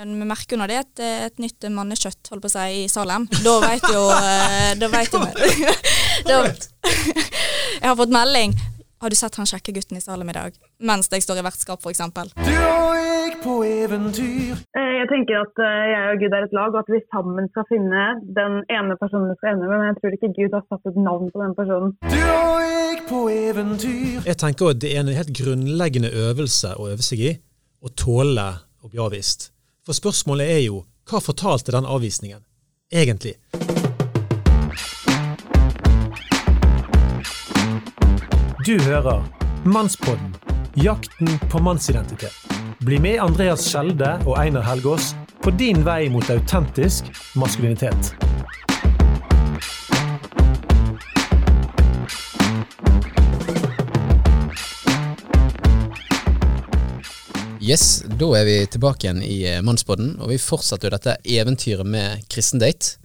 Vi merker jo når det er et, et nytt mannekjøtt holdt på å si, i Salem. Da vet jo eh, Da vet vi da, Jeg har fått melding. Har du sett han kjekke gutten i Salem i dag? Mens jeg står i vertskap, f.eks. Du og jeg på eventyr. Eh, Jeg tenker at eh, jeg og Gud er et lag, og at vi sammen skal finne den ene personen vi skal ende med. Men jeg tror ikke Gud har satt et navn på den personen. Du og jeg på eventyr. Jeg tenker at det er en helt grunnleggende øvelse å øve seg i, å tåle å bli avvist. For spørsmålet er jo, hva fortalte den avvisningen egentlig? Du hører Mannspodden, jakten på mannsidentitet. Bli med Andreas Skjelde og Einar Helgaas på din vei mot autentisk maskulinitet. Yes, da er vi tilbake igjen i eh, Mannspodden, og vi fortsetter jo dette eventyret med kristendate.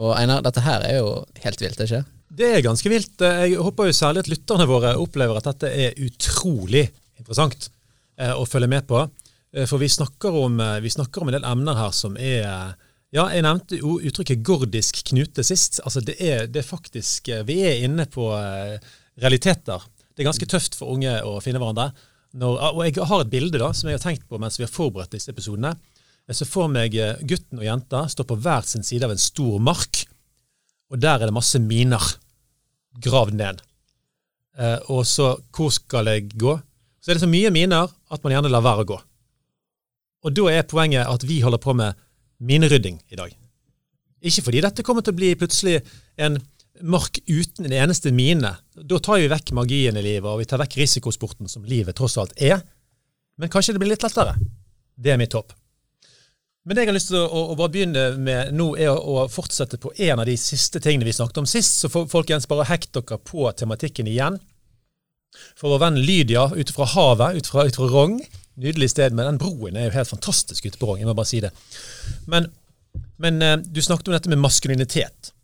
Og Einar, dette her er jo helt vilt, ikke? Det er ganske vilt. Jeg håper jo særlig at lytterne våre opplever at dette er utrolig interessant eh, å følge med på. Eh, For vi snakker, om, eh, vi snakker om en del emner her som er Ja, jeg nevnte jo uttrykket 'gordisk knute' sist. Altså det er, det er faktisk eh, Vi er inne på eh, realiteter. Det er ganske tøft for unge å finne hverandre. Når, og jeg har et bilde da, som jeg har tenkt på mens vi har forberedt disse episodene. Ser for meg eh, gutten og jenta står på hver sin side av en stor mark, og der er det masse miner gravd ned. Eh, og så, hvor skal jeg gå? Så er det så mye miner at man gjerne lar være å gå. Og da er poenget at vi holder på med minerydding i dag. Ikke fordi dette kommer til å bli plutselig en mark uten en eneste mine. Da tar vi vekk magien i livet, og vi tar vekk risikosporten som livet tross alt er. Men kanskje det blir litt lettere. Det er mitt håp. Men det jeg har lyst til å, å, å begynne med nå, er å, å fortsette på en av de siste tingene vi snakket om sist. Så folkens, bare hekt dere på tematikken igjen. For vår venn Lydia ute fra havet, ute fra, ut fra Rogn. Nydelig sted, men den broen er jo helt fantastisk ute på Rogn. Jeg må bare si det. Men, men eh, du snakket om dette med maskulinitet.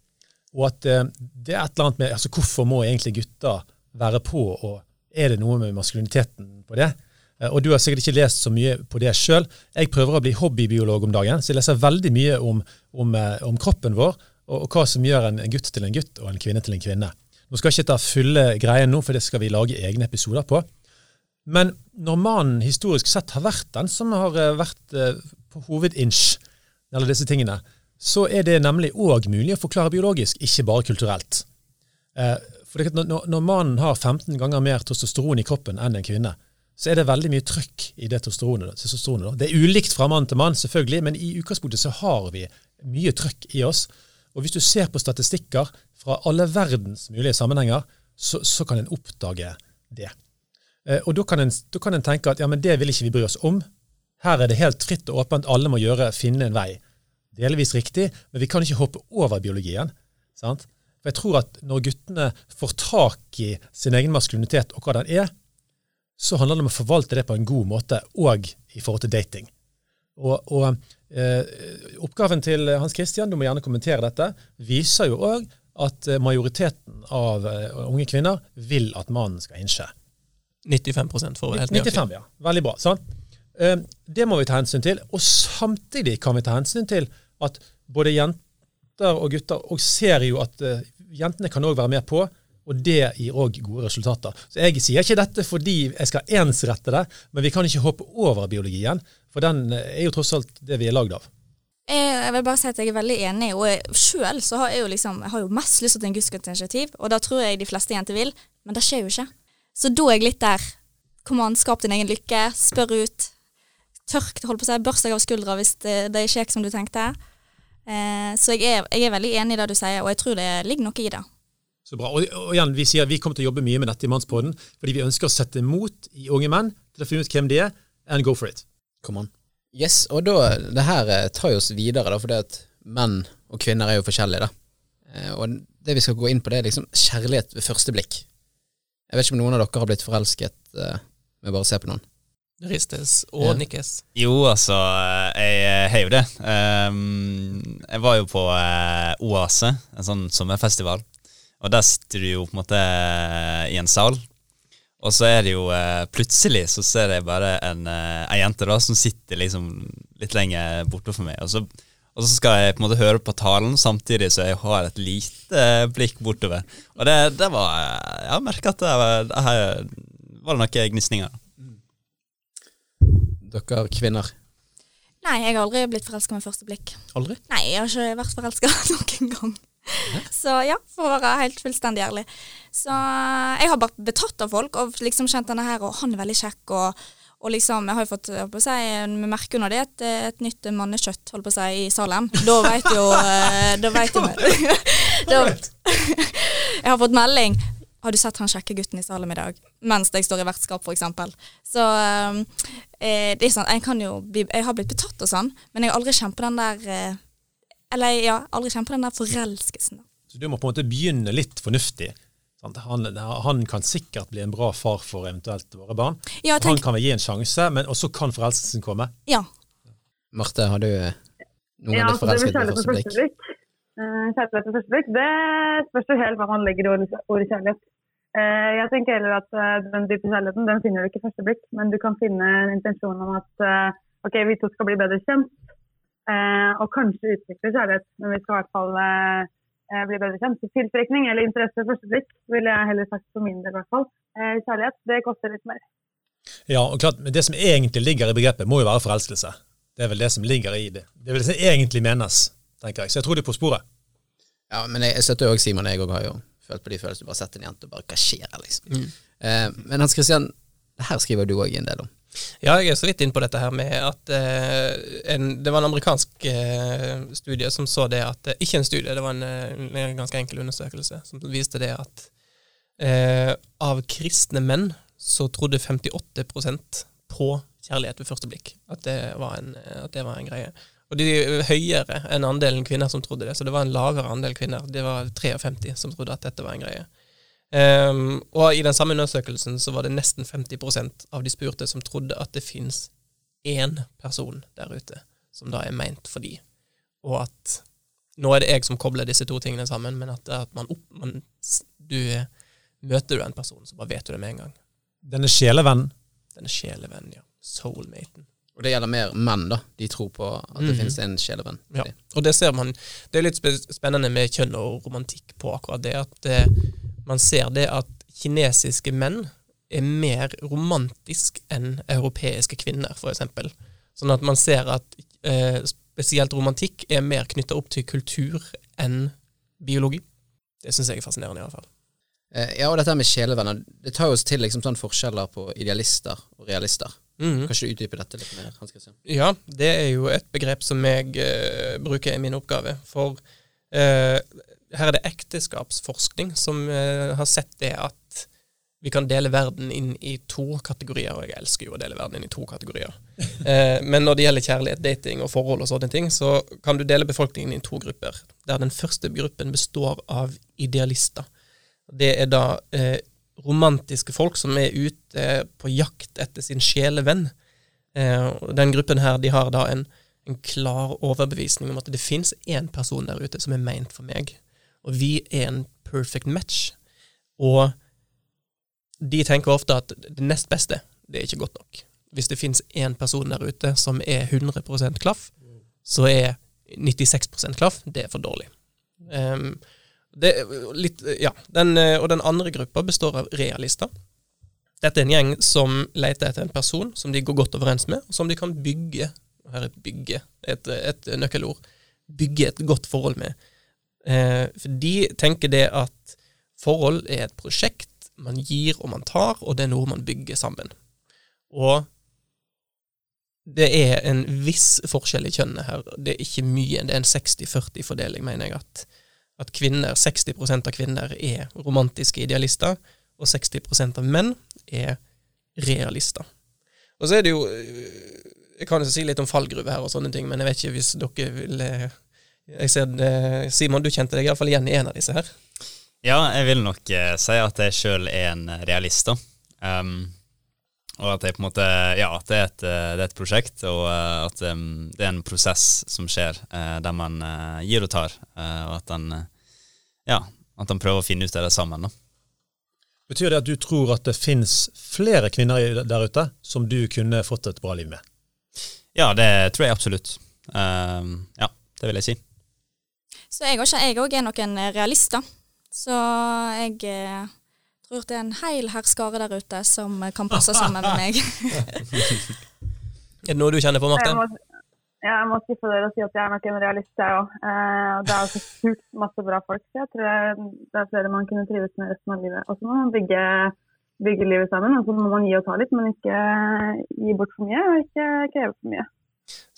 Og at eh, det er et eller annet med altså Hvorfor må egentlig gutter være på, og er det noe med maskuliniteten på det? Eh, Og du har sikkert ikke lest så mye på det sjøl. Jeg prøver å bli hobbybiolog om dagen, så jeg leser veldig mye om, om, eh, om kroppen vår, og, og hva som gjør en gutt til en gutt og en kvinne til en kvinne. Nå skal jeg ikke ta fulle greien nå, for det skal vi lage egne episoder på. Men når mannen historisk sett har vært den som har vært på hovedinch, eller disse tingene, så er det nemlig òg mulig å forklare biologisk, ikke bare kulturelt. Eh, For når, mannen har 15 ganger mer testosteron i kroppen enn en kvinne, så er det veldig mye trøkk i det testosteronet. testosteronet. Det er ulikt fra mann til mann, selvfølgelig, men i utgangspunktet så har vi mye trøkk i oss. Og hvis du ser på statistikker fra alle verdens mulige sammenhenger, så, så kan en oppdage det. Eh, og da kan, en, da kan en tenke at ja, men det vil ikke vi bry oss om. Her er det helt fritt og åpent, alle må gjøre, finne en vei. Delvis riktig, men vi kan ikke hoppe over biologien. Sant? For jeg tror at når guttene får tak i sin egen maskulinitet og hva den er, så handler det om å forvalte det på en god måte, og i forhold til dating. Og, og eh, Oppgaven til Hans Christian, du må gjerne kommentere dette, viser jo òg at eh, majoriteten av eh, unge kvinner vil at mannen skal innse. 95% for å være helt nøyaktig. 95, ja. Veldig bra. sant? Eh, Det må vi ta hensyn til. Og samtidig kan vi ta hensyn til at både jenter og gutter og ser jo at uh, jentene kan òg være med på, og det gir òg gode resultater. Så Jeg sier ikke dette fordi jeg skal ensrette det, men vi kan ikke hoppe over biologien, for den eh, er jo tross alt det vi er lagd av. Jeg, vil bare si at jeg er veldig enig, og sjøl har jeg jo liksom Jeg har jo mest lyst til en gudskapsinitiativ, og da tror jeg de fleste jenter vil, men det skjer jo ikke. Så da er jeg litt der. Kom an, skap din egen lykke, spør ut. Tørk, hold på å si, børst deg av skuldra hvis det, det ikke gikk som du tenkte. Eh, så jeg er, jeg er veldig enig i det du sier, og jeg tror det ligger noe i det. Så bra. Og, og igjen, vi sier vi kommer til å jobbe mye med dette i Mannspodden, fordi vi ønsker å sette mot i unge menn til å finne ut hvem de er, and go for it. Come on. Yes, og da, det her eh, tar jo oss videre, da, for det at menn og kvinner er jo forskjellige, da. Eh, Og det vi skal gå inn på, det er liksom kjærlighet ved første blikk. Jeg vet ikke om noen av dere har blitt forelsket eh, med bare å se på noen. Ristes og Ja. nikkes. Jo, altså, jeg har jo det. Um, jeg var jo på uh, Oase, en sånn sommerfestival. Og der sitter du jo på en måte i en sal. Og så er det jo uh, plutselig så ser jeg bare en, uh, en jente da som sitter liksom litt lenger borte for meg. Og så, og så skal jeg på en måte høre på talen samtidig så jeg har et lite eh, blikk bortover. Og det, det var Jeg har merka at det, var, det her var det noen gnisninger. Dere kvinner. Nei, jeg har aldri blitt forelska med første blikk. Aldri? Nei, jeg har ikke vært forelska noen gang. Så ja, for å være helt fullstendig ærlig. Så jeg har bare betatt av folk og liksom kjent denne her, og han er veldig kjekk, og, og liksom, jeg har jo fått på å si, Vi merker når det et, et nytt mannekjøtt holdt på å si, i Salem. Da vet jo eh, Da vet jo Jeg har fått melding. Har du sett han kjekke gutten i salen i dag? Mens jeg står i vertskap, f.eks. Så eh, det er sånn, jeg kan jo bli Jeg har blitt betatt og sånn, men jeg har aldri kjent på den der eh, Eller ja, aldri kjent på den der forelskelsen. da. Så du må på en måte begynne litt fornuftig. Sant? Han, han kan sikkert bli en bra far for eventuelt våre barn. Ja, Han kan vel gi en sjanse, men også kan forelskelsen komme. ja. Marte, har du eh, noen Ja, altså, det forelsket med kjærlighet første blikk? første blikk. Eh, Kjærlighet ved første blikk, det spørs jo helt hva man legger i ordet kjærlighet. Eh, Jeg tenker heller at eh, den dype kjærligheten den finner du ikke i første blikk, men du kan finne en intensjon om at ok, vi to skal bli bedre kjent, og kanskje utvikle kjærlighet, men vi skal i hvert fall bli bedre kjent. Tiltrekning eller interesse ved første blikk ville jeg heller sagt for min del i hvert fall. Kjærlighet, det koster litt mer. Ja, og klart, men Det som egentlig ligger i begrepet, må jo være forelskelse. Det er vel det som ligger i det. Det er vel det som egentlig menes, tenker jeg. Så jeg tror det er på sporet. Ja, men jeg, jeg støtter jo også Simon. Jeg òg har jo følt på de følelsene. Bare sett en jente og bare Hva skjer her, liksom? Eh, men Hans Christian, her skriver du òg en del om. Ja, jeg er så vidt inn på dette her med at eh, en, det var en amerikansk eh, studie som så det at eh, Ikke en studie, det var en, eh, en ganske enkel undersøkelse som viste det at eh, av kristne menn så trodde 58% på kjærlighet ved første blikk. At det var en, at det var en greie. Og de er høyere enn andelen kvinner som trodde det, så det var en lavere andel kvinner. Det var 53 som trodde at dette var en greie. Um, og i den samme undersøkelsen så var det nesten 50% av de spurte som trodde at det fins én person der ute som da er meint for de, og at nå er det jeg som kobler disse to tingene sammen, men at, at man, opp, man du, Møter du en person, så bare vet du det med en gang. Denne sjelevennen. Denne sjelevennen, ja. Soulmaten. Og det gjelder mer menn, da. De tror på at det mm. finnes en sjelevenn. Ja, og det ser man Det er litt spennende med kjønn og romantikk på akkurat det, at eh, man ser det at kinesiske menn er mer romantisk enn europeiske kvinner, eksempel. Sånn at man ser at eh, spesielt romantikk er mer knytta opp til kultur enn biologi. Det syns jeg er fascinerende, i hvert fall. Eh, ja, og dette med sjelevenner, det tar jo oss til liksom sånn forskjeller på idealister og realister. Mhm. Kan ikke du utdype dette litt mer, Hans Christian? Ja, det er jo et begrep som jeg uh, bruker i min oppgave. For uh, her er det ekteskapsforskning som uh, har sett det at vi kan dele verden inn i to kategorier, og jeg elsker jo å dele verden inn i to kategorier. Men når det gjelder kjærlighet, dating og forhold og sånne ting, så kan du dele befolkningen inn i to grupper. Der den første gruppen består av idealister. Det er da romantiske folk som er ute på jakt etter sin sjelevenn. Eh, den gruppen her, de har da en, en klar overbevisning om at det fins én person der ute som er meint for meg, og vi er en perfect match. Og de tenker ofte at det nest beste, det er ikke godt nok. Hvis det fins én person der ute som er 100% klaff, så er 96% klaff, det er for dårlig. Ehm, det, litt, ja, den, eh, og den andre gruppa består av realister. Dette er en gjeng som leter etter en person som de går godt overens med, og som de kan bygge Her er bygge et, et nøkkelord. Bygge et godt forhold med. Eh, for de tenker det at forhold er et prosjekt man gir og man tar, og det er noe man bygger sammen. Og det er en viss forskjell i kjønnene her. Det er ikke mye, det er en 60-40-fordeling, mener jeg. At, at kvinner, 60% av kvinner er romantiske idealister, og 60% av menn er realister. Og så er det jo øh, Jeg kan jo si litt om fallgruve her og sånne ting, men jeg vet ikke hvis dere vil øh, Jeg ser det, Simon, du kjente deg iallfall igjen i en av disse her. Ja, jeg vil nok eh, si at jeg sjøl er en realist, da. Um, og at jeg på en måte Ja, at det er et, eh, det er et prosjekt, og eh, at um, det er en prosess som skjer, uh, der man uh, gir og tar, uh, og at den eh, Ja, at han prøver å finne ut av det sammen, da. Betyr det at du tror at det finnes flere kvinner der ute som du kunne fått et bra liv med? Ja, det tror jeg absolutt. Ehm, ja, det vil jeg si. Så jeg òg også er nok en realist, da. Så jeg eh, tror det er en hel herskare der ute som kan passe sammen med meg. Er det noe du kjenner på, Marte? Ja, jeg må skuffe dere og si at jeg er nok en realist, jeg òg. Eh, det er jo så sjukt masse bra folk. Så jeg tror jeg, det er flere man kunne trives med resten av livet. Og så må man bygge, bygge livet sammen. Og så må man gi og ta litt, men ikke gi bort for mye, og ikke kreve for mye.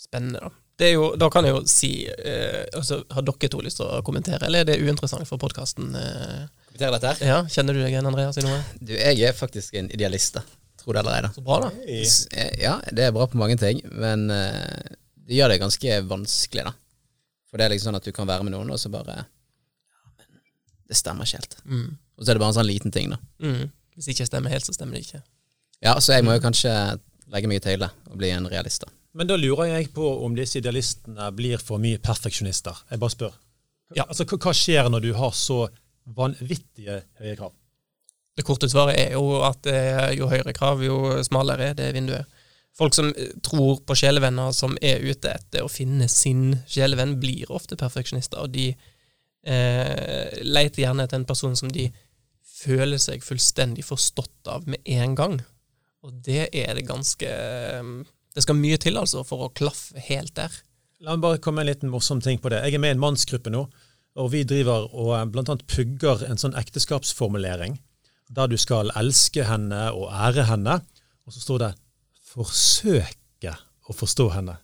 Spennende, da. Det er jo, da kan jeg jo si eh, altså, Har dere to lyst til å kommentere, eller er det uinteressant for podkasten? Eh, dette her. ja, kjenner du deg igjen, Andreas, i noe? Du, jeg er faktisk en idealist, da. Tror det eller ei, da. Så bra, da. Eh, Ja, det er bra på mange ting, men eh, det gjør det ganske vanskelig, da. For det er liksom sånn at du kan være med noen, og så bare Ja, men det stemmer ikke helt. Mm. Og så er det bare en sånn liten ting, da. Mm. Hvis ikke stemmer helt, så stemmer det ikke. Ja, så jeg må jo kanskje legge meg i tøylet og bli en realist, da. Men da lurer jeg på om disse idealistene blir for mye perfeksjonister. Jeg bare spør. Ja. Altså, hva, hva skjer når du har så vanvittige høye krav? Det korte svaret er jo at eh, jo høyere krav, jo smalere er det vinduet. Folk som eh, tror på sjelevenner som er ute etter å finne sin sjelevenn, blir ofte perfeksjonister, og de eh, leter gjerne etter en person som de føler seg fullstendig forstått av med en gang. Og det er det ganske eh, Det skal mye til, altså, for å klaffe helt der. La meg bare komme med en liten morsom ting på det. Jeg er med i en mannsgruppe nå, og vi driver og bl.a. blant annet pugger en sånn ekteskapsformulering der du skal elske henne og ære henne, og så står det 'forsøke å forstå henne'.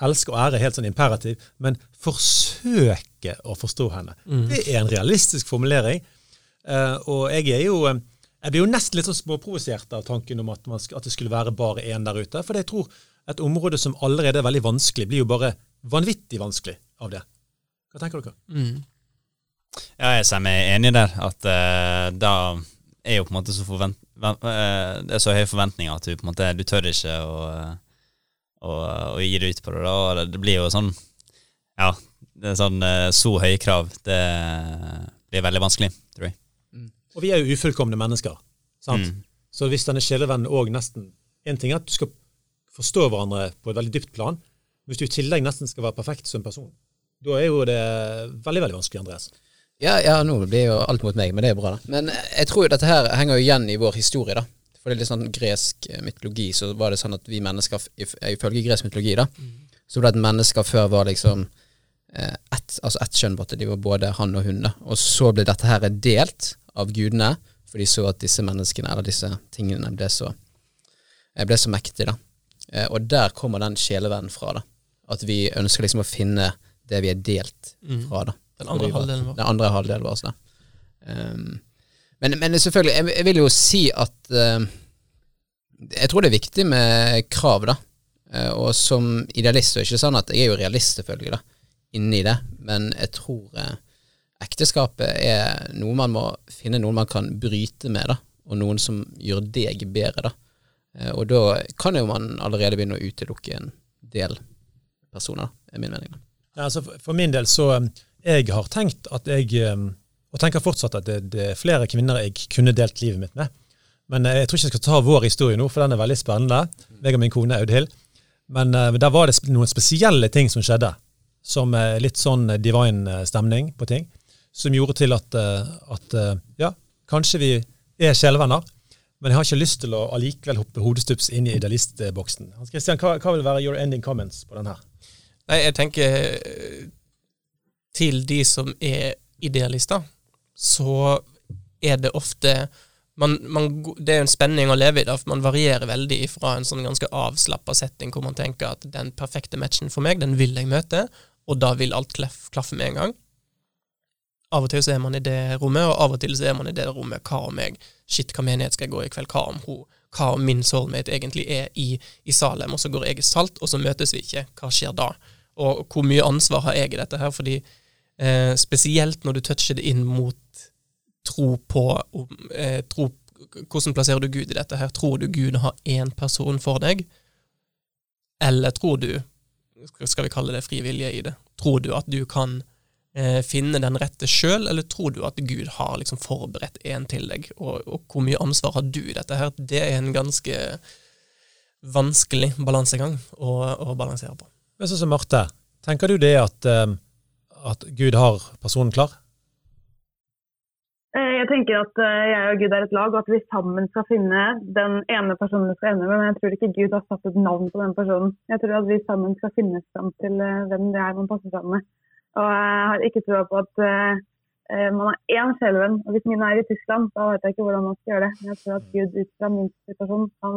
Elske og ære er helt sånn imperativ, men 'forsøke å forstå henne'. Det er en realistisk formulering, Uh, og jeg er jo eh, jeg blir jo nesten litt sånn småprovosert av tanken om at, man at det skulle være bare én der ute. For jeg tror et område som allerede er veldig vanskelig, blir jo bare vanvittig vanskelig av det. Hva tenker dere? Mm. Ja, jeg er enig der. At uh, da er jo på en måte så forvent... eh, det er så høye forventninger at du på en måte Du tør ikke å, eh, å, å gi det ut på det. Da. og det- blir jo sånn Ja, det er sånn eh, så høye krav. Det blir veldig vanskelig, tror jeg. Og vi er jo ufullkomne mennesker. sant? Mm. Så hvis denne sjelevennen òg nesten En ting er at du skal forstå hverandre på et veldig dypt plan, hvis du i tillegg nesten skal være perfekt som person, da er jo det veldig, veldig vanskelig, Andreas. Ja, ja, nå blir jo alt mot meg, men det er bra, da. Men jeg tror jo dette her henger jo igjen i vår historie, da. For det er litt sånn gresk eh, mytologi, så var det sånn at vi mennesker, if- ifølge gresk mytologi, da, så ble det at mennesker før var liksom eh, ett altså et kjønn. De var både han og hun, da. Og så ble dette her delt av gudene, for de så at disse menneskene, eller disse tingene, ble så, eh, ble så mektige, da. Eh, og der kommer den sjelevennen fra, da. At vi ønsker liksom å finne det vi er delt fra, da. Den andre halvdelen vår. Den andre halvdelen vår. da. Um, men, men selvfølgelig, jeg, jeg vil jo si at uh, Jeg tror det er viktig med krav, da. Uh, og som idealist så er det ikke sånn at jeg er jo realist, selvfølgelig, da, inni det, men jeg tror uh, ekteskapet er noe man må finne noen man kan bryte med, da, og noen som gjør deg bedre, da. Eh, og da kan jo man allerede begynne å utelukke en del personer, da, er min mening. Ja, altså for- for min del så um, Jeg har tenkt at jeg um, Og tenker fortsatt at det, det er flere kvinner jeg kunne delt livet mitt med. Men eh, jeg tror ikke jeg skal ta vår historie nå, for den er veldig spennende. meg og min kone Audhild. Men uh, der var det noen spesielle ting som skjedde. Som uh, litt sånn eh, divine eh, stemning på ting. Som gjorde til at, eh, at eh, ja, kanskje vi er sjelevenner. Men jeg har ikke lyst til å allikevel hoppe hodestups inn i idealistboksen. Hans Christian, hva, hva vil være your ending comments på den her? Nei, jeg tenker eh, til de som er idealister, så er det ofte man, man, Det er jo en spenning å leve i, da, for man varierer veldig fra en sånn ganske avslappa setting hvor man tenker at den perfekte matchen for meg, den vil jeg møte, og da vil alt klaffe med en gang. Av og til så er man i det rommet, og av og til så er man i det rommet Hva om jeg Shit, hva menighet skal jeg gå i kveld? Hva om hun hva om min soulmate egentlig er i, i Salem, og så går jeg i Salt, og så møtes vi ikke. Hva skjer da? Og hvor mye ansvar har jeg i dette her? Fordi eh, spesielt når du toucher det inn mot tro på eh, tro, Hvordan plasserer du Gud i dette her? Tror du Gud har én person for deg? Eller tror du, skal vi kalle det fri vilje i det, tror du at du kan eh, finne den rette sjøl, eller tror du at Gud har liksom forberedt en til deg? Og, og hvor mye ansvar har du i dette her? Det er en ganske vanskelig balansegang å, å balansere på. Men sånn som Marte, tenker du det at, eh, at Gud har personen klar? Eh, Jeg tenker at eh, jeg og Gud er et lag, og at vi sammen skal finne den ene personen vi skal ende med. Men jeg tror ikke Gud har satt et navn på den personen. Jeg tror at vi sammen skal finne fram til eh, hvem det er man passer sammen med. Og jeg har ikke troa på at man har én sjelevenn. Og hvis min er i Tyskland, da vet jeg ikke hvordan man skal gjøre det. Men jeg tror at Gud ut fra min situasjon kan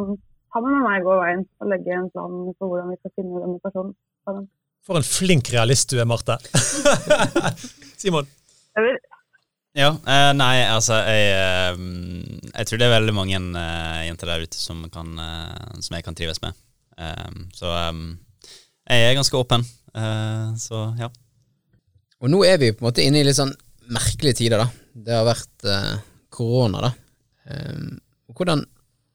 sammen med meg gå veien og legge en plan for hvordan vi skal finne denne personen. For en flink realist du er, Marte. Simon? Ja, eh, nei, altså jeg, eh, jeg tror det er veldig mange eh, jenter der ute som, kan, som jeg kan trives med. Så jeg er ganske åpen. Eh, så ja. Og nå er vi på en måte inne i litt sånn merkelige tider, da. Det har vært korona, da. Hvordan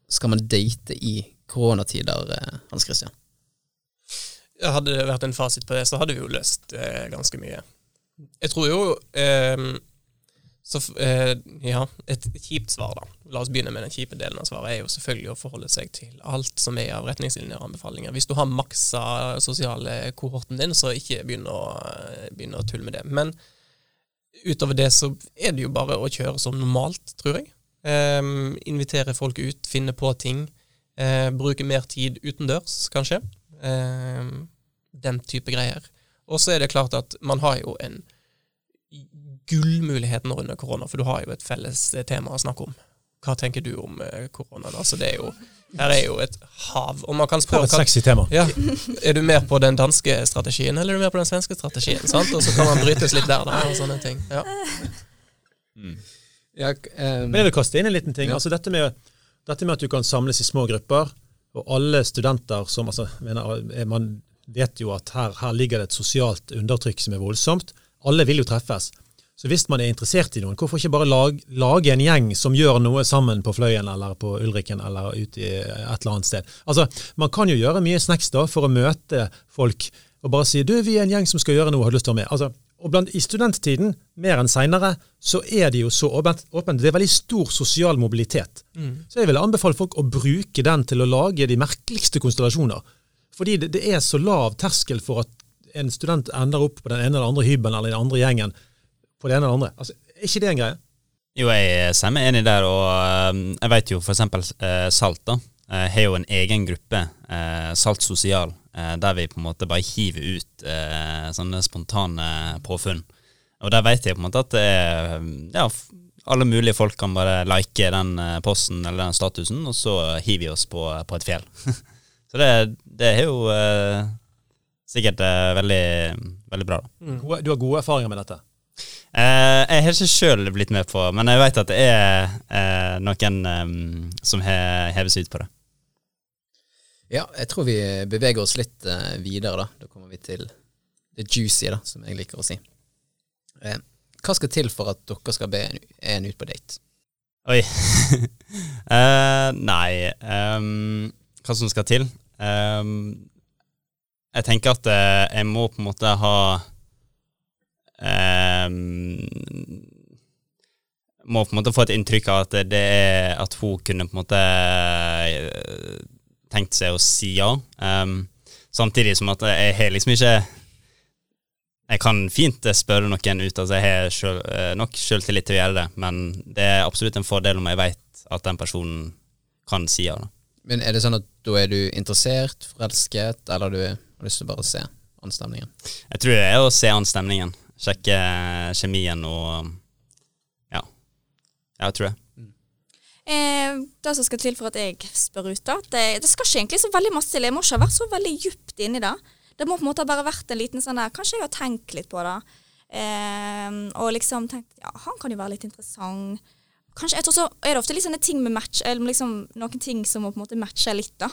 skal man date i koronatider, Hans Christian? Hadde det vært en fasit på det, så hadde vi jo løst eh, ganske mye. Jeg tror jo eh, så, eh, Ja, et kjipt svar, da. La oss begynne med den kjipe delen av svaret. er jo selvfølgelig å forholde seg til alt som er av retningslinjer og anbefalinger. Hvis du har maksa sosiale kohorten din, så ikke begynn å, begynne å tulle med det. Men utover det så er det jo bare å kjøre som normalt, tror jeg. Eh, invitere folk ut, finne på ting. Eh, bruke mer tid utendørs, kanskje. Eh, den type greier. Og så er det klart at man har jo en gullmulighet nå under korona, for du har jo et felles tema å snakke om. Hva tenker du om korona koronaen? Altså, det er jo, her er jo et hav. Og man kan spørre et sexy tema. ja, Er du mer på den danske strategien, eller er du mer på den svenske strategien? sant? Og så kan man brytes litt der, da, og sånne ting. Ja. Mm. Jeg, um, Men jeg vil kaste inn en liten ting. Ja. Altså dette, med, dette med at du kan samles i små grupper, og alle studenter som altså, mener, eh, Man vet jo at her, her ligger det et sosialt undertrykk som er voldsomt. Alle vil jo treffes. Så hvis man er interessert i noen, hvorfor ikke bare lage, lage en gjeng som gjør noe sammen på Fløyen eller på Ulriken eller ute i et eller annet sted? Altså, Man kan jo gjøre mye snacks da for å møte folk og bare si du, vi er en gjeng som skal gjøre noe, har du lyst til å være med? Altså, og blant, I studenttiden, mer enn seinere, så er det jo så åpent. åpent. Det er veldig stor sosial mobilitet. Så jeg vil anbefale folk å bruke den til å lage de merkeligste konstellasjoner. Fordi det, det er så lav terskel for at en student ender opp på den ene eller andre hybelen eller den andre gjengen på det ene eller andre. Altså, er ikke det en greie? Jo, jeg er enig der, og eh, jeg vet jo eksempel eh, Salt da, har jo en egen gruppe, eh, Salt Sosial, eh, der vi på en måte bare hiver ut eh, sånne spontane påfunn. Og der vet jeg på en måte at ja, alle mulige folk kan bare like den eh, posten eller den statusen, og så hiver vi oss på, på et fjell. så det, det er jo eh, sikkert eh, veldig, veldig bra da. Gode- Du har gode erfaringer med dette? Eh, jeg har ikke sjøl blitt med på, men jeg vet at det er eh, noen eh, som har hevet seg ut på det. Ja, jeg tror vi beveger oss litt eh, videre, da. Da kommer vi til det juicy, da, som jeg liker å si. Eh, hva skal til for at dere skal be en, ut på date? Oi. uh, nei um, Hva som skal til? Um, jeg tenker at uh, jeg må på en måte ha um, Må på en måte få et inntrykk av at det er At hun kunne på en måte tenkt seg å si ja. Um, samtidig som at jeg har liksom ikke jeg kan fint spørre noen ut, altså jeg har selv, eh, nok selvtillit til å gjøre det, men det er absolutt en fordel om jeg vet at den personen kan si ja. Da. Men er det sånn at da er du interessert, forelsket, eller du har lyst til å bare se anstemningen? Jeg tror det er å se anstemningen. sjekke kjemien og ja. Ja, jeg tror det. Eh, det som skal til for at jeg spør ut, da det, det skal ikke egentlig så veldig masse til. Jeg må ikke ha vært så veldig djupt inni det. Det må på en måte bare vært en liten sånn der Kanskje jeg har tenkt litt på det. Eh, og liksom tenkt Ja, han kan jo være litt interessant. Kanskje, jeg tror så er det ofte litt sånne ting med match, eller liksom noen ting som må på en måte matche litt, da.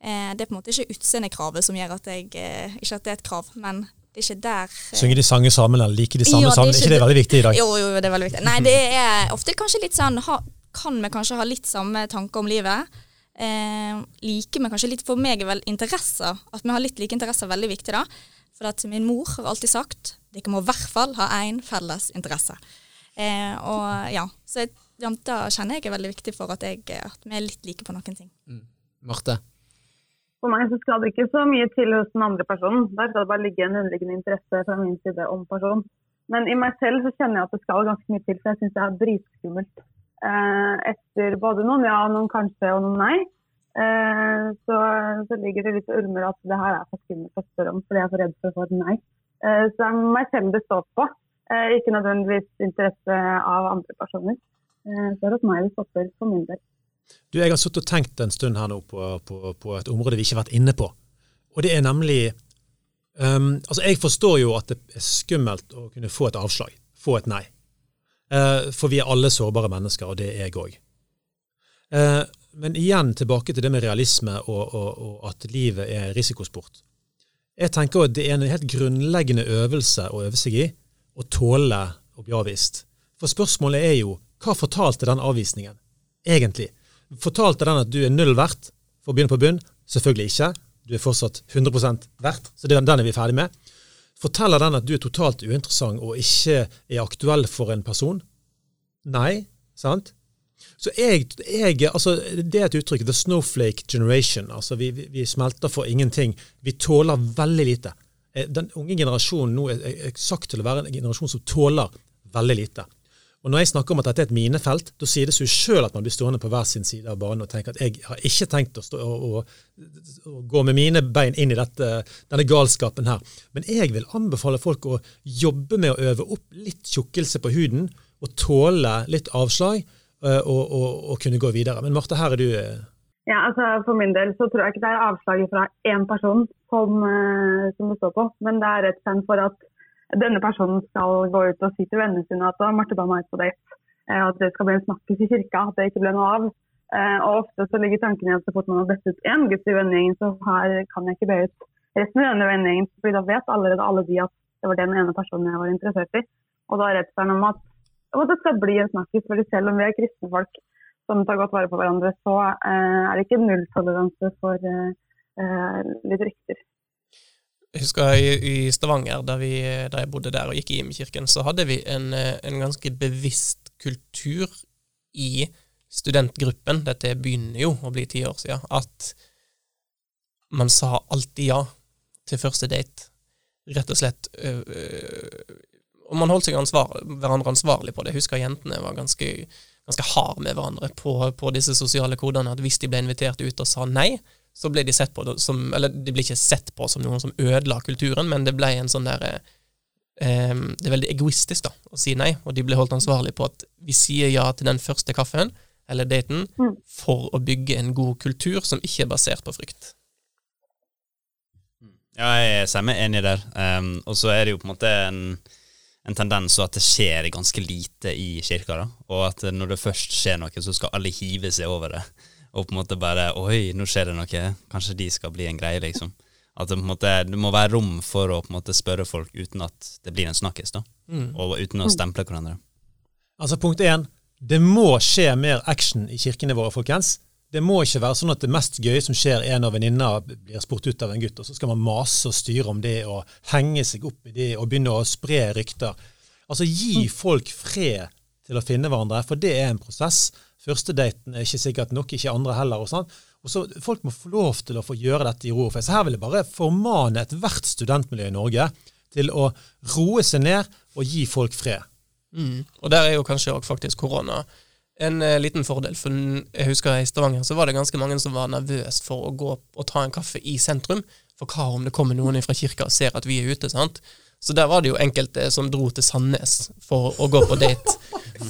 Eh, det er på en måte ikke utseendekravet som gjør at jeg eh, Ikke at det er et krav, men det er ikke der eh, Synge de sanger sammen eller liker de samme Ja, det er sammen? ikke det det- veldig viktig i dag? Jo, jo, det er veldig viktig. Nei, det er ofte kanskje litt sånn ha, Kan vi kanskje ha litt samme tanker om livet? Eh, liker vi kanskje litt For meg er vel interesser At vi har litt like interesser veldig viktig, da. For at min mor har alltid sagt dere må i hvert fall ha én felles interesse. Eh, og ja, så da kjenner jeg er veldig viktig for at, jeg, at vi er litt like på noen ting. Marte? For meg så skal det ikke så mye til hos den andre personen. Der skal det bare ligge en underliggende interesse fra min side om personen. Men i meg selv så kjenner jeg at det skal ganske mye til, for jeg syns det er dritskummelt. Eh, etter både noen ja, noen kanskje og noen nei, eh, så, så ligger det litt ulmer at det her er for skummelt å spørre om, fordi jeg er for redd for å få et nei. Eh, så det er meg selv det står på, ikke nødvendigvis interesse av andre personer. Så det er hos meg det stopper for min del. Du, Jeg har sittet og tenkt en stund her nå på, på, på et område vi ikke har vært inne på. Og det er nemlig um, Altså, jeg forstår jo at det er skummelt å kunne få et avslag. Få et nei. Eh, for vi er alle sårbare mennesker, og det er jeg òg. men igjen tilbake til det med realisme og, og, og at livet er risikosport. Jeg tenker at det er en helt grunnleggende øvelse å øve seg i å tåle å bli avvist. For spørsmålet er jo hva fortalte den avvisningen egentlig? Fortalte den at du er null verdt for å begynne på bunn? Selvfølgelig ikke. Du er fortsatt 100% verdt, så den er vi ferdig med. Forteller den at du er totalt uinteressant og ikke er aktuell for en person? Nei, sant? Så jeg, jeg, altså Det er et uttrykk, the snowflake generation. altså Vi, vi, vi smelter for ingenting. Vi tåler veldig lite. Eh, Den unge generasjonen nå er, er sagt til å være en generasjon som tåler veldig lite. Og Når jeg snakker om at dette er et minefelt, da sier det seg sjøl at man blir stående på hver sin side av banen og tenke at jeg har ikke tenkt å, stå, å, å, å gå med mine bein inn i dette, denne galskapen her. Men jeg vil anbefale folk å jobbe med å øve opp litt tjukkelse på huden, og tåle litt avslag, og, og, og kunne gå videre. Men Marte, her er du Ja, altså For min del så tror jeg ikke det er avslaget fra én person som, som det står på, men det er rett og for at denne personen skal gå ut og si til vennene sine at Marte ba meg på date. Eh, At det skal bli en snakkis i kirka, at det ikke ble noe av. Eh, Og ofte så ligger tanken i at så fort man har bedt ut én gutt i vennegjengen, så her kan jeg ikke be ut resten av denne vennegjengen. For da vet allerede alle de at det var den ene personen jeg var interessert i. Og da er redselen om at, og det skal bli en snakkis. for selv om vi er kristne folk som tar godt vare på hverandre, så eh, er det ikke nulltoleranse for litt rykter. Jeg husker i, i Stavanger, da, vi, da jeg bodde der og gikk i Imekirken, så hadde vi en, eh, en ganske bevisst kultur i studentgruppen, dette begynner jo å bli ti år siden, at man sa alltid ja til første date. Rett og slett øh, Og man holdt seg ansvar, hverandre ansvarlig på det. Jeg husker jentene var ganske, ganske hard med hverandre på, på disse sosiale kodene. At hvis de ble invitert ut og sa nei, så ble de sett på som Eller de ble ikke sett på som noen som ødela kulturen, men det ble en sånn der eh, Det er veldig egoistisk da, å si nei, og de ble holdt ansvarlig på at vi sier ja til den første kaffen eller daten Mm. for å bygge en god kultur som ikke er basert på frykt. Ja, jeg er meg enig der. Um, og så er det jo på en måte en, en tendens at det skjer ganske lite i kirka. da, Og at når det først skjer noe, så skal alle hive seg over det. Og på en måte bare Oi, nå skjer det noe. Kanskje de skal bli en greie, liksom. At det, på en måte, det må være rom for å på en måte spørre folk uten at det blir en snakkis, da. Og uten å stemple hverandre. Altså Punkt én. Det må skje mer action i kirkene våre, folkens. Det må ikke være sånn at det mest gøye som skjer, er når venninna blir spurt ut av en gutt, og så skal man mase og styre om det og henge seg opp i det og begynne å spre rykter. Altså Gi folk fred til å finne hverandre, for det er en prosess. Første daten er ikke sikkert nok, ikke andre heller. og sånn. Og så Folk må få lov til å få gjøre dette i ro. For så Her vil jeg bare formane ethvert studentmiljø i Norge til å roe seg ned og gi folk fred. Mm. Og der er jo kanskje også faktisk korona en eh, liten fordel. For jeg husker i Stavanger så var det ganske mange som var nervøse for å gå og ta en kaffe i sentrum. For hva om det kommer noen fra kirka og ser at vi er ute? sant? Så der var det jo enkelte som dro til Sandnes for å gå på date.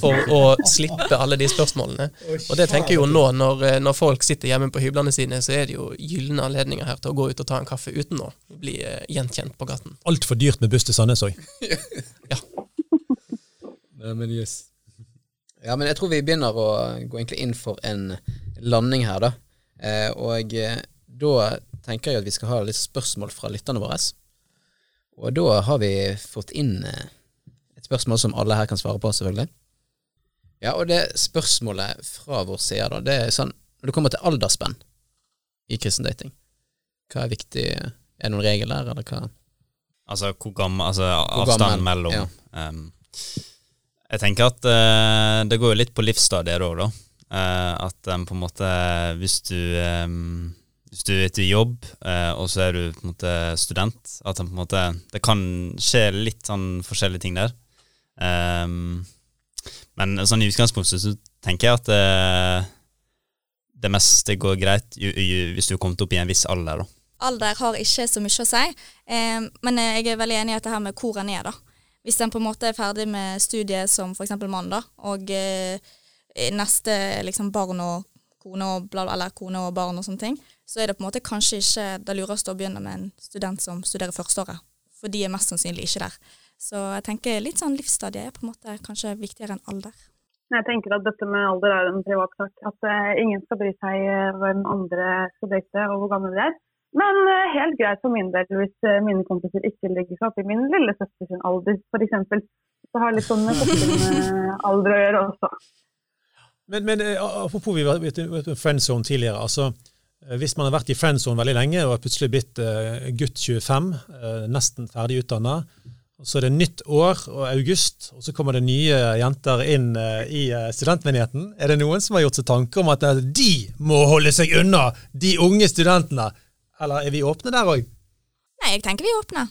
For å slippe alle de spørsmålene. Og det tenker jeg jo nå, når, eh, når folk sitter hjemme på hyblene sine, så er det jo gylne anledninger her til å gå ut og ta en kaffe uten å bli eh, gjenkjent på gaten. Altfor dyrt med buss til Sandnes òg. Ja, men yes. Ja, men jeg tror vi begynner å gå egentlig inn for en landing her, da. Eh, og eh, da tenker jeg at vi skal ha litt spørsmål fra lytterne våre. Og da har vi fått inn eh, et spørsmål som alle her kan svare på, selvfølgelig. Ja, og det spørsmålet fra vår side, da, det er sånn Når det kommer til aldersspenn i kristen dating, hva er viktig? Er det noen regler, eller hva? Altså hvor gammel Altså Hvor avstanden gammel, mellom ja. um, Jeg tenker at uh, det går jo litt på livsstadiet òg, da. Uh, at um, på en måte Hvis du em, Hvis du er til jobb, eh, og så er du på en måte student, at på en måte Det kan skje litt sånn forskjellige ting der. Um, men sånn i utgangspunktet så tenker jeg at det, det meste går greit ju, ju, hvis du har kommet opp i en viss alder, da. Alder har ikke så mye å si, eh, men eh, jeg er veldig enig i at det her med hvor en er, da. Hvis en på en måte er ferdig med studiet som f.eks. mann, da, og eh, neste liksom barn og kone og bla, eller kone og barn og sånne ting, så er det på en måte kanskje ikke det lureste å begynne med en student som studerer førsteåret. For de er mest sannsynlig ikke der. Så jeg tenker litt sånn livsstadie er på en måte kanskje viktigere enn alder. Jeg tenker at dette med alder er en privat sak. At eh, ingen skal bry seg eh, hvem andre skal date og hvor gamle de er. Men eh, helt greit for min del hvis mine kompiser ikke legger seg opp i min lille søster sin alder, f.eks. Det har litt sånn med alder å gjøre også. Men, men apropos vi var i du, vet du, friendzone tidligere. altså Hvis man har vært i friendzone veldig lenge og er plutselig blitt eh, gutt 25, eh, nesten ferdig utdanna, så er det nytt år og august, og så kommer det nye jenter inn eh, i eh, studentmenigheten. Er det noen som har gjort seg tanker om at eh, de må holde seg unna, de unge studentene? Eller er vi åpne der òg? Nei, jeg tenker vi er åpne.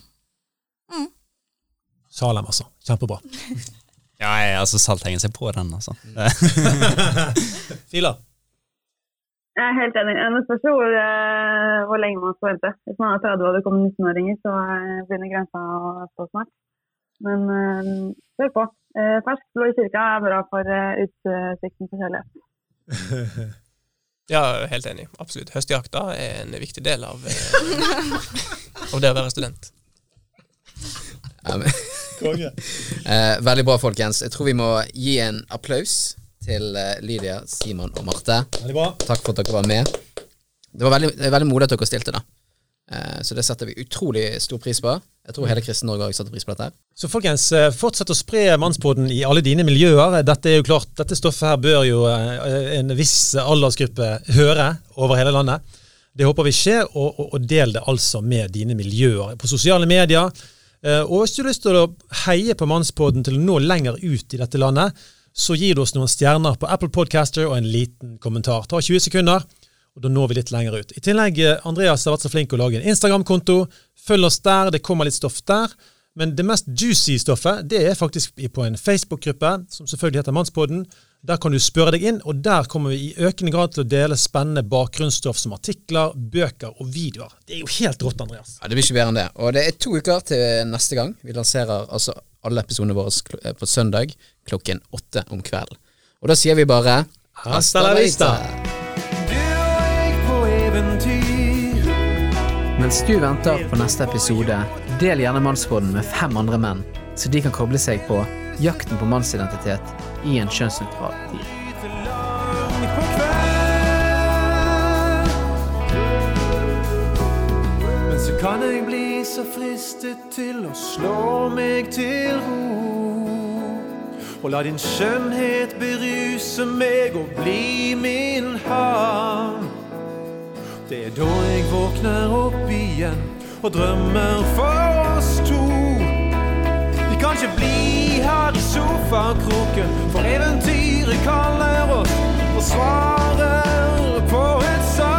Salem, altså. Kjempebra. Ja, jeg, altså Salt henger seg på den, altså. Fila. Jeg er helt enig. Det spørs jo hvor, eh, hvor lenge man skal vente. Hvis man er 30 og det kommer 19-åringer, så eh, begynner grensa å stå snart. Men øh, hør på. Eh, Fersk blå i kirka er bra for utsikten til kjærlighet. Ja, helt enig. Absolutt. Høstjakta er en viktig del av, av det å være student. Ja, Konge. eh, veldig bra, folkens. Jeg tror vi må gi en applaus til eh, Lydia, Simon og Marte. Veldig bra. Takk for at dere var med. Det var veldig, veldig modig at dere stilte, da. Eh, så det setter vi utrolig stor pris på. Jeg tror hele Kristen Norge har setter pris på dette. her. Så folkens, eh, fortsett å spre mannspoden i alle dine miljøer. Dette er jo klart, dette stoffet her bør jo en viss aldersgruppe høre over hele landet. Det håper vi skjer, og, og, og del det altså med dine miljøer på sosiale medier. Og hvis du har lyst til å heie på mannspoden til å nå lenger ut i dette landet, så gir du oss noen stjerner på Apple Podcaster og en liten kommentar. Ta 20 sekunder, og da når vi litt lenger ut. I tillegg, eh, Andreas har vært så flink å lage en Instagram-konto. Følg oss der, det kommer litt stoff der. Men det mest juicy stoffet det er faktisk på en Facebook-gruppe, som selvfølgelig heter Mannspodden. Der kan du spørre deg inn, og der kommer vi i økende grad til å dele spennende bakgrunnsstoff som artikler, bøker og videoer. Det er jo helt rått, Andreas. Ja, Det blir ikke bedre enn det. Og det er to uker til neste gang. Vi lanserer altså alle episodene våre eh, på søndag klokken åtte om kvelden. Og da sier vi bare Hasta la vista. Du og jeg på eventyr. Mens du venter på neste episode, del gjerne Mannsbåten med fem andre menn, så de kan koble seg på jakten på mannsidentitet i en kjønnsnøytral tid. Men så kan jeg bli så fristet til å slå meg til ro. Og la din skjønnhet beruse meg og bli min havn. Det er da jeg våkner opp igjen og drømmer for oss to. Vi kan ikke bli her i sofakroken, for eventyret kaller oss og svarer på et savn.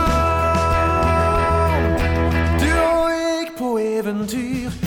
Du og jeg på eventyr.